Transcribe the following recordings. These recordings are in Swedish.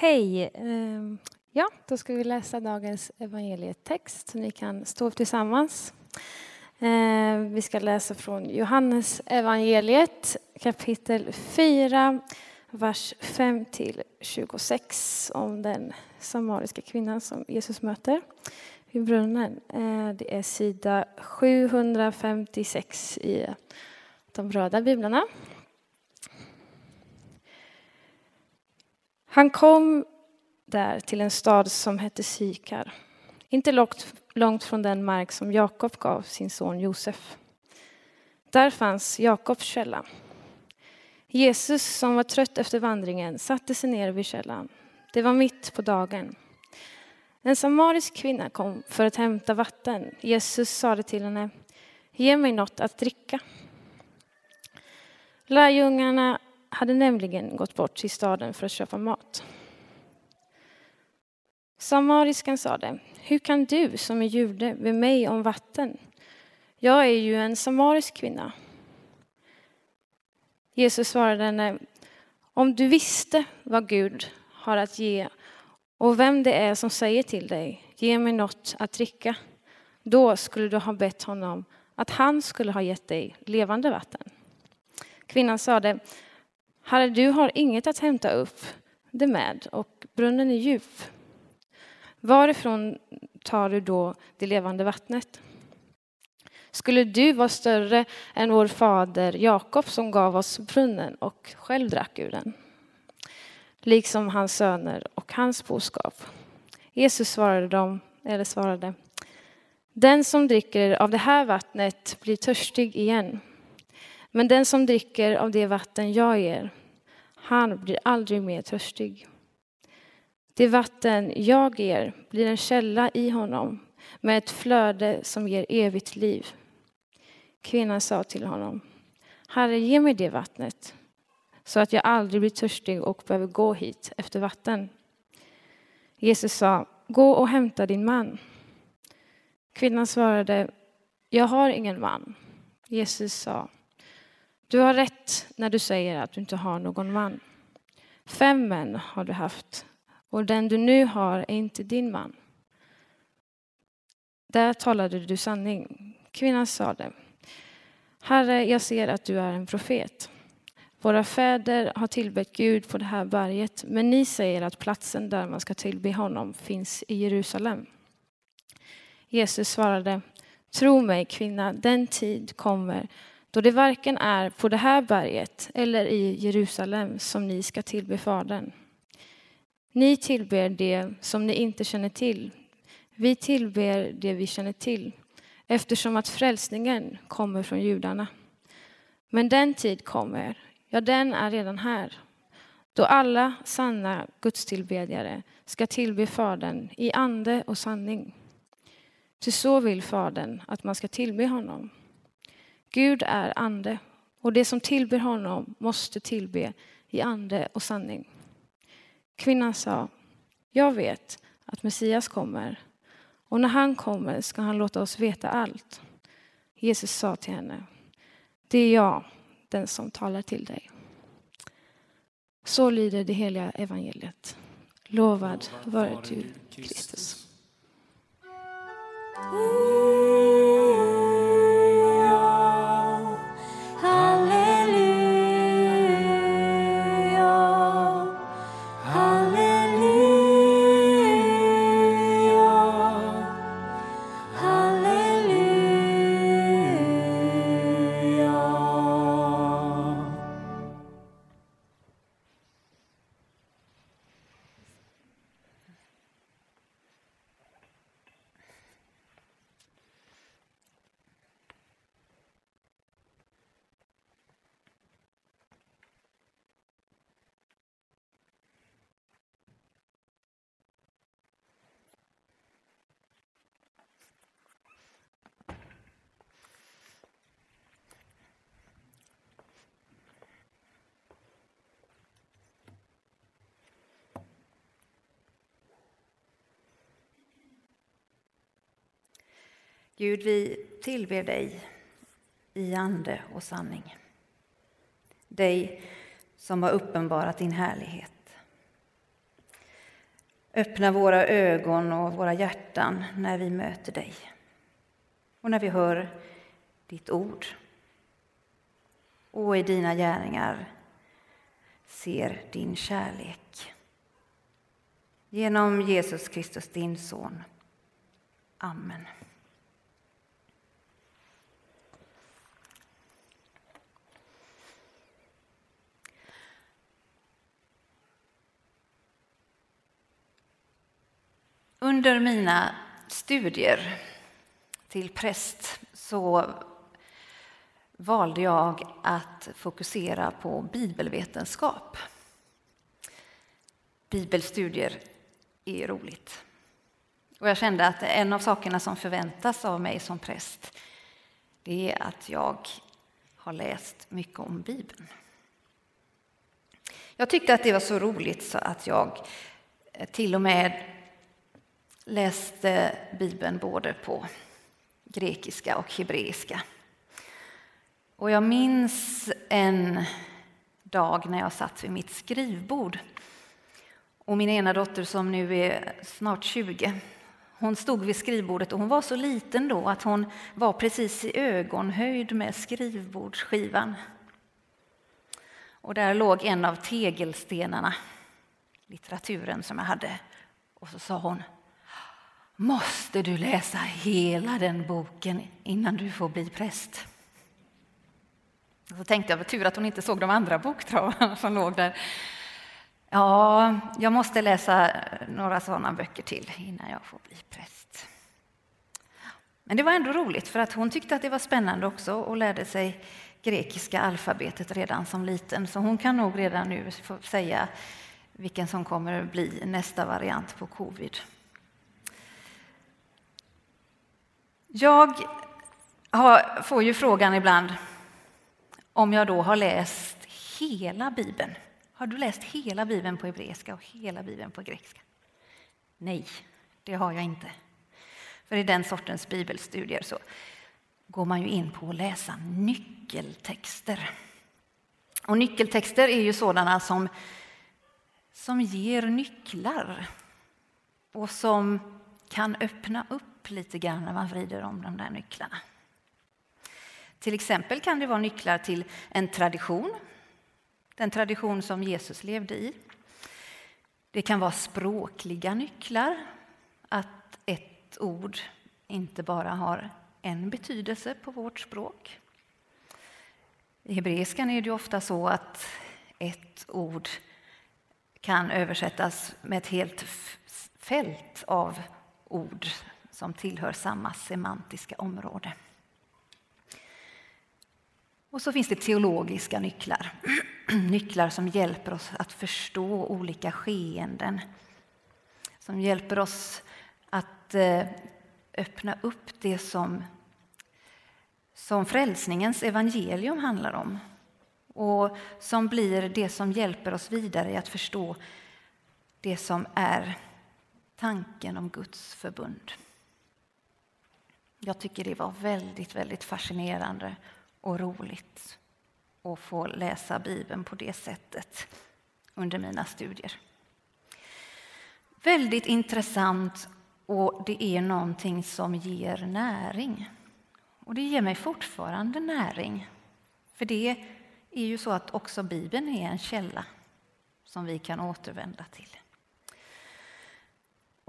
Hej! Ehm, ja, då ska vi läsa dagens evangelietext så ni kan stå upp tillsammans. Ehm, vi ska läsa från Johannes evangeliet kapitel 4, vers 5 till 26 om den samariska kvinnan som Jesus möter vid brunnen. Ehm, det är sida 756 i de röda biblarna. Han kom där till en stad som hette Sykar, inte långt, långt från den mark som Jakob gav sin son Josef. Där fanns Jakobs källa. Jesus, som var trött efter vandringen, satte sig ner vid källan. Det var mitt på dagen. En samarisk kvinna kom för att hämta vatten. Jesus sade till henne, ge mig något att dricka. Lärjungarna hade nämligen gått bort till staden för att köpa mat. Samariskan sade, hur kan du som är jude be mig om vatten? Jag är ju en samarisk kvinna. Jesus svarade henne, om du visste vad Gud har att ge och vem det är som säger till dig, ge mig något att dricka, då skulle du ha bett honom att han skulle ha gett dig levande vatten. Kvinnan sade, Herre, du har inget att hämta upp det med och brunnen är djup. Varifrån tar du då det levande vattnet? Skulle du vara större än vår fader Jakob som gav oss brunnen och själv drack ur den? Liksom hans söner och hans boskap. Jesus svarade dem, eller svarade, den som dricker av det här vattnet blir törstig igen. Men den som dricker av det vatten jag ger, han blir aldrig mer törstig. Det vatten jag ger blir en källa i honom med ett flöde som ger evigt liv. Kvinnan sa till honom, Herre, ge mig det vattnet så att jag aldrig blir törstig och behöver gå hit efter vatten. Jesus sa, gå och hämta din man. Kvinnan svarade, jag har ingen man. Jesus sa, du har rätt när du säger att du inte har någon man. Fem män har du haft och den du nu har är inte din man. Där talade du sanning. Kvinnan sade, Herre, jag ser att du är en profet. Våra fäder har tillbett Gud på det här berget, men ni säger att platsen där man ska tillbe honom finns i Jerusalem. Jesus svarade, tro mig kvinna, den tid kommer då det varken är på det här berget eller i Jerusalem som ni ska tillbe Fadern. Ni tillber det som ni inte känner till. Vi tillber det vi känner till eftersom att frälsningen kommer från judarna. Men den tid kommer, ja den är redan här, då alla sanna gudstillbedjare ska tillbe Fadern i ande och sanning. Ty så vill Fadern att man ska tillbe honom. Gud är ande och det som tillber honom måste tillbe i ande och sanning. Kvinnan sa, jag vet att Messias kommer och när han kommer ska han låta oss veta allt. Jesus sa till henne, det är jag, den som talar till dig. Så lyder det heliga evangeliet. Lovad vare du, Kristus. Gud, vi tillber dig i ande och sanning. Dig som har uppenbarat din härlighet. Öppna våra ögon och våra hjärtan när vi möter dig och när vi hör ditt ord och i dina gärningar ser din kärlek. Genom Jesus Kristus, din son. Amen. Under mina studier till präst så valde jag att fokusera på bibelvetenskap. Bibelstudier är roligt. Och jag kände att en av sakerna som förväntas av mig som präst det är att jag har läst mycket om Bibeln. Jag tyckte att det var så roligt så att jag till och med läste Bibeln både på grekiska och hebreiska. Och jag minns en dag när jag satt vid mitt skrivbord. Och min ena dotter som nu är snart 20, hon stod vid skrivbordet och hon var så liten då att hon var precis i ögonhöjd med skrivbordsskivan. Och där låg en av tegelstenarna, litteraturen som jag hade. Och så sa hon Måste du läsa hela den boken innan du får bli präst? Så tänkte jag, tur att hon inte såg de andra boktravarna som låg där. Ja, jag måste läsa några sådana böcker till innan jag får bli präst. Men det var ändå roligt, för att hon tyckte att det var spännande också och lärde sig grekiska alfabetet redan som liten. Så hon kan nog redan nu få säga vilken som kommer att bli nästa variant på covid. Jag har, får ju frågan ibland om jag då har läst hela Bibeln. Har du läst hela Bibeln på hebreiska och hela Bibeln på grekiska? Nej, det har jag inte. För i den sortens bibelstudier så går man ju in på att läsa nyckeltexter. Och nyckeltexter är ju sådana som, som ger nycklar och som kan öppna upp lite grann när man vrider om de där nycklarna. Till exempel kan det vara nycklar till en tradition, den tradition som Jesus levde i. Det kan vara språkliga nycklar, att ett ord inte bara har en betydelse på vårt språk. I hebreiskan är det ofta så att ett ord kan översättas med ett helt fält av ord som tillhör samma semantiska område. Och så finns det teologiska nycklar. Nycklar som hjälper oss att förstå olika skeenden. Som hjälper oss att eh, öppna upp det som, som frälsningens evangelium handlar om. Och som blir det som hjälper oss vidare i att förstå det som är tanken om Guds förbund. Jag tycker det var väldigt, väldigt fascinerande och roligt att få läsa Bibeln på det sättet under mina studier. Väldigt intressant och det är någonting som ger näring. Och det ger mig fortfarande näring. För det är ju så att också Bibeln är en källa som vi kan återvända till.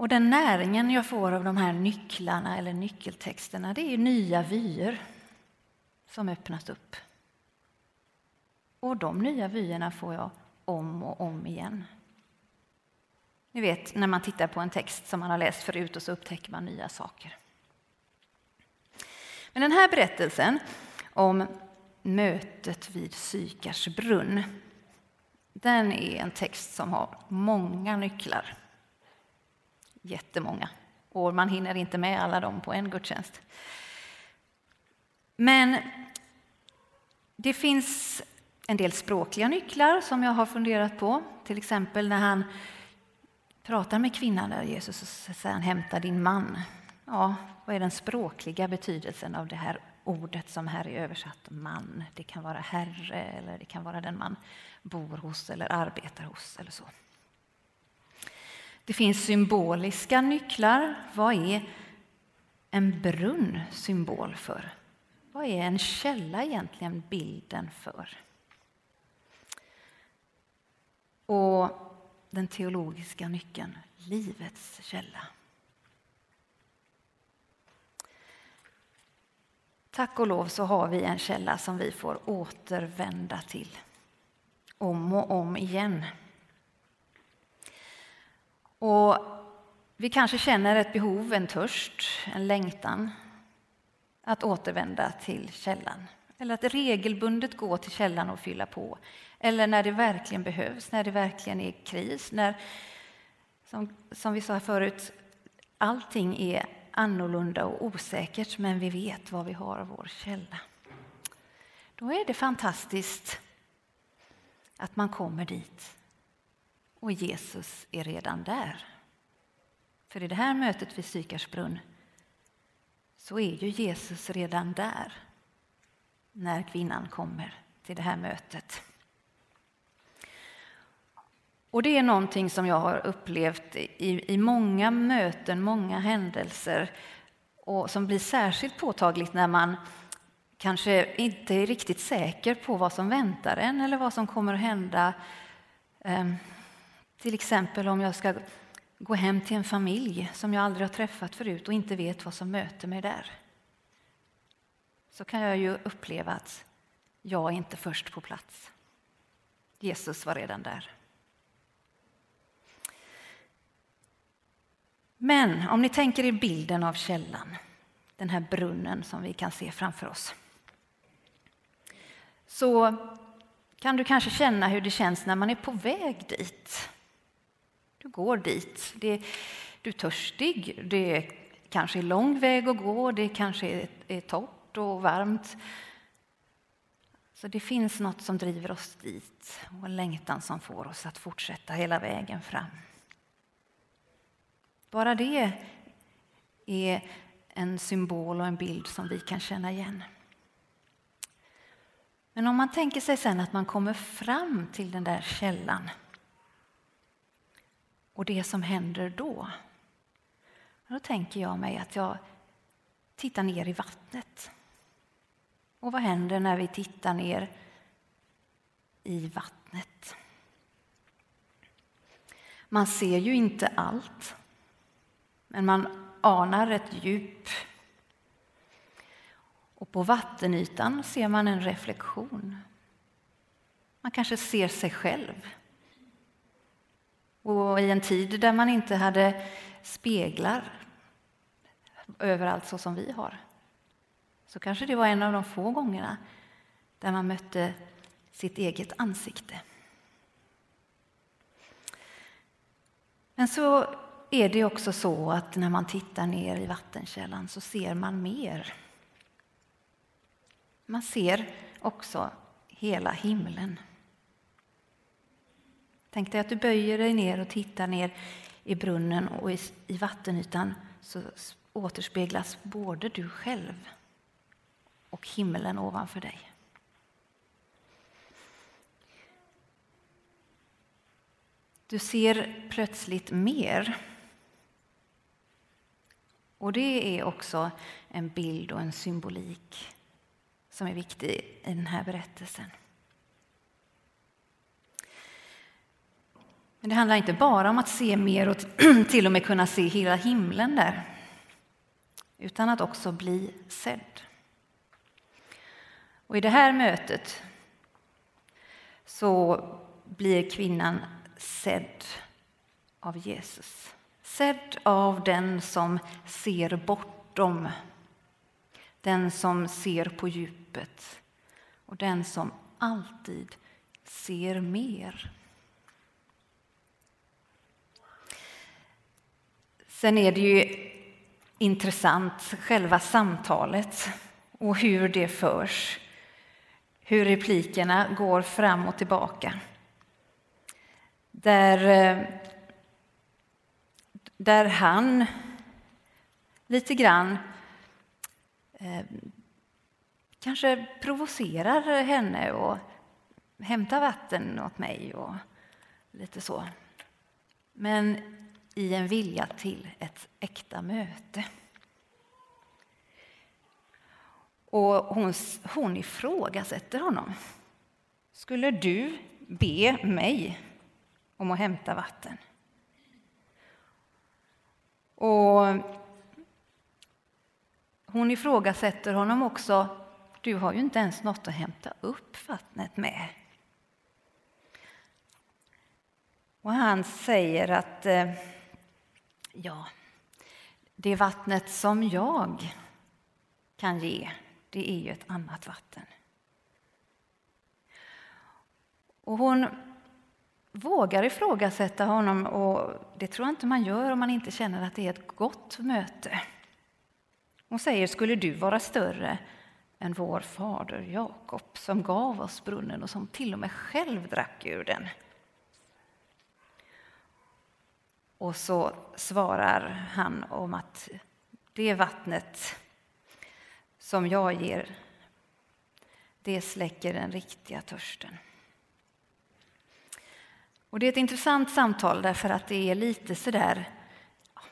Och den näringen jag får av de här nycklarna eller nyckeltexterna, det är nya vyer som öppnas upp. Och de nya vyerna får jag om och om igen. Ni vet när man tittar på en text som man har läst förut och så upptäcker man nya saker. Men den här berättelsen om mötet vid Sykars brunn, den är en text som har många nycklar. Jättemånga. Och man hinner inte med alla dem på en gudstjänst. Men det finns en del språkliga nycklar som jag har funderat på. Till exempel när han pratar med kvinnan där Jesus och säger han hämta din man. Ja, vad är den språkliga betydelsen av det här ordet som här är översatt man? Det kan vara herre eller det kan vara den man bor hos eller arbetar hos eller så. Det finns symboliska nycklar. Vad är en brunn symbol för? Vad är en källa egentligen bilden för? Och den teologiska nyckeln, livets källa. Tack och lov så har vi en källa som vi får återvända till om och om igen. Och vi kanske känner ett behov, en törst, en längtan att återvända till källan. Eller att regelbundet gå till källan och fylla på. Eller när det verkligen behövs, när det verkligen är kris. När, som, som vi sa förut, allting är annorlunda och osäkert men vi vet var vi har vår källa. Då är det fantastiskt att man kommer dit och Jesus är redan där. För i det här mötet vid Sykarsbrunn så är ju Jesus redan där när kvinnan kommer till det här mötet. Och det är någonting som jag har upplevt i, i många möten, många händelser och som blir särskilt påtagligt när man kanske inte är riktigt säker på vad som väntar en eller vad som kommer att hända. Ehm, till exempel om jag ska gå hem till en familj som jag aldrig har träffat förut och inte vet vad som möter mig där. Så kan jag ju uppleva att jag är inte först på plats. Jesus var redan där. Men om ni tänker er bilden av källan, den här brunnen som vi kan se framför oss. Så kan du kanske känna hur det känns när man är på väg dit. Du går dit. Det, du är törstig, det är kanske är lång väg att gå, det kanske är, är torrt och varmt. Så det finns något som driver oss dit och en längtan som får oss att fortsätta hela vägen fram. Bara det är en symbol och en bild som vi kan känna igen. Men om man tänker sig sen att man kommer fram till den där källan och det som händer då. Då tänker jag mig att jag tittar ner i vattnet. Och vad händer när vi tittar ner i vattnet? Man ser ju inte allt. Men man anar ett djup. Och på vattenytan ser man en reflektion. Man kanske ser sig själv. Och i en tid där man inte hade speglar överallt så som vi har så kanske det var en av de få gångerna där man mötte sitt eget ansikte. Men så är det också så att när man tittar ner i vattenkällan så ser man mer. Man ser också hela himlen. Tänk dig att du böjer dig ner och tittar ner i brunnen och i, i vattenytan så återspeglas både du själv och himlen ovanför dig. Du ser plötsligt mer och det är också en bild och en symbolik som är viktig i den här berättelsen. Men det handlar inte bara om att se mer och till och med kunna se hela himlen där, utan att också bli sedd. Och i det här mötet så blir kvinnan sedd av Jesus. Sedd av den som ser bortom, den som ser på djupet och den som alltid ser mer. Sen är det ju intressant, själva samtalet och hur det förs. Hur replikerna går fram och tillbaka. Där eh, där han lite grann eh, kanske provocerar henne och hämtar vatten åt mig och lite så. Men i en vilja till ett äkta möte. Och hon, hon ifrågasätter honom. Skulle du be mig om att hämta vatten? Och hon ifrågasätter honom också. Du har ju inte ens något att hämta upp vattnet med. Och han säger att eh, ja, det vattnet som jag kan ge, det är ju ett annat vatten. Och hon vågar ifrågasätta honom och det tror jag inte man gör om man inte känner att det är ett gott möte. Hon säger, skulle du vara större än vår fader Jakob som gav oss brunnen och som till och med själv drack ur den? Och så svarar han om att det vattnet som jag ger, det släcker den riktiga törsten. Och det är ett intressant samtal därför att det är lite sådär,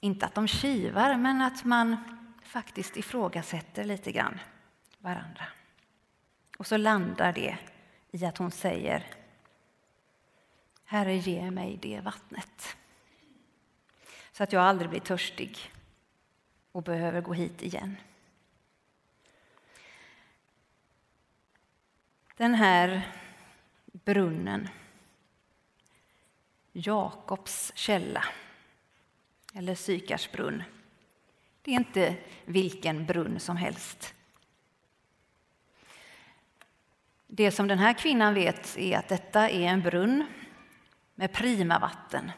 inte att de kivar, men att man faktiskt ifrågasätter lite grann varandra. Och så landar det i att hon säger Herre, ge mig det vattnet så att jag aldrig blir törstig och behöver gå hit igen. Den här brunnen, Jakobs källa, eller Sykars brunn, det är inte vilken brunn som helst. Det som den här kvinnan vet är att detta är en brunn med prima vatten.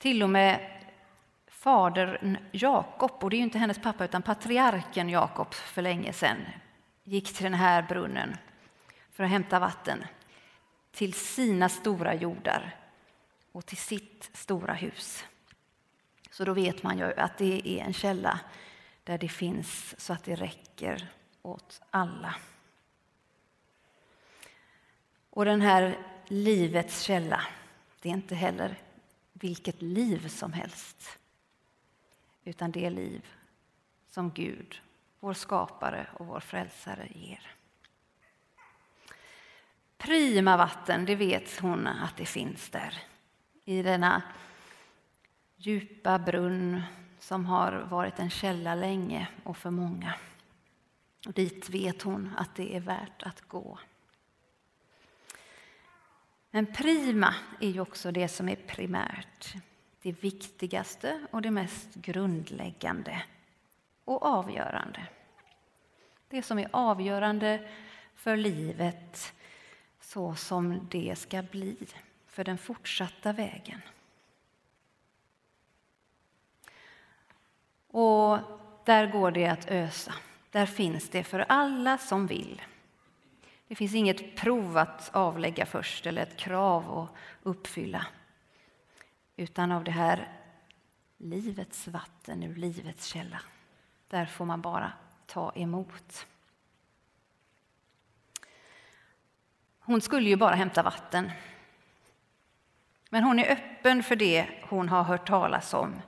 Till och med fadern Jakob, och det är ju inte hennes pappa utan patriarken Jakob för länge sedan, gick till den här brunnen för att hämta vatten till sina stora jordar och till sitt stora hus. Så då vet man ju att det är en källa där det finns så att det räcker åt alla. Och den här livets källa, det är inte heller vilket liv som helst, utan det liv som Gud, vår skapare och vår frälsare ger. Prima vatten, det vet hon att det finns där. I denna djupa brunn som har varit en källa länge och för många. Och dit vet hon att det är värt att gå. Men prima är ju också det som är primärt, det viktigaste och det mest grundläggande och avgörande. Det som är avgörande för livet så som det ska bli för den fortsatta vägen. Och där går det att ösa. Där finns det för alla som vill. Det finns inget prov att avlägga först eller ett krav att uppfylla. Utan av det här livets vatten ur livets källa. Där får man bara ta emot. Hon skulle ju bara hämta vatten. Men hon är öppen för det hon har hört talas om.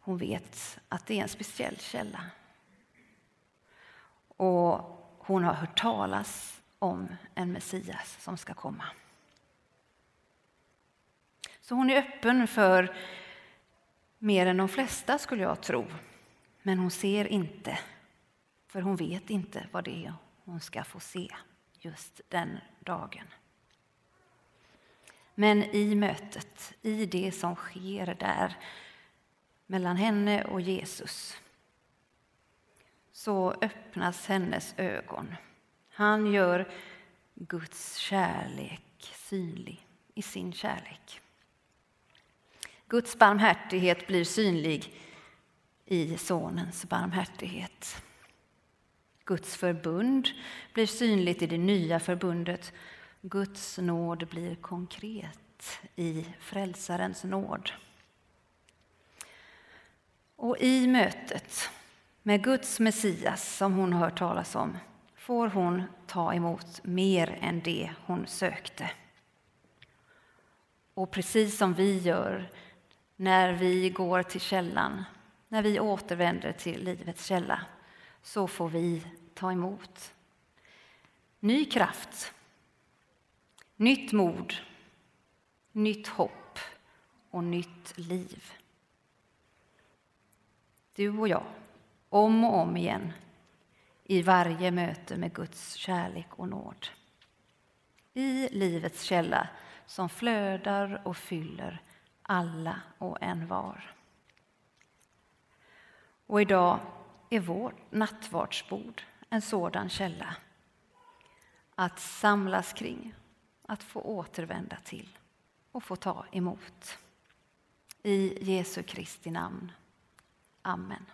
Hon vet att det är en speciell källa. Och hon har hört talas om en Messias som ska komma. Så hon är öppen för mer än de flesta, skulle jag tro. Men hon ser inte, för hon vet inte vad det är hon ska få se just den dagen. Men i mötet, i det som sker där mellan henne och Jesus så öppnas hennes ögon. Han gör Guds kärlek synlig i sin kärlek. Guds barmhärtighet blir synlig i Sonens barmhärtighet. Guds förbund blir synligt i det nya förbundet. Guds nåd blir konkret i Frälsarens nåd. Och i mötet med Guds Messias, som hon har hört talas om, får hon ta emot mer än det hon sökte. Och precis som vi gör när vi går till källan, när vi återvänder till livets källa, så får vi ta emot ny kraft, nytt mod, nytt hopp och nytt liv. Du och jag, om och om igen, i varje möte med Guds kärlek och nåd. I livets källa som flödar och fyller alla och en var. Och idag är vårt nattvardsbord en sådan källa att samlas kring, att få återvända till och få ta emot. I Jesu Kristi namn. Amen.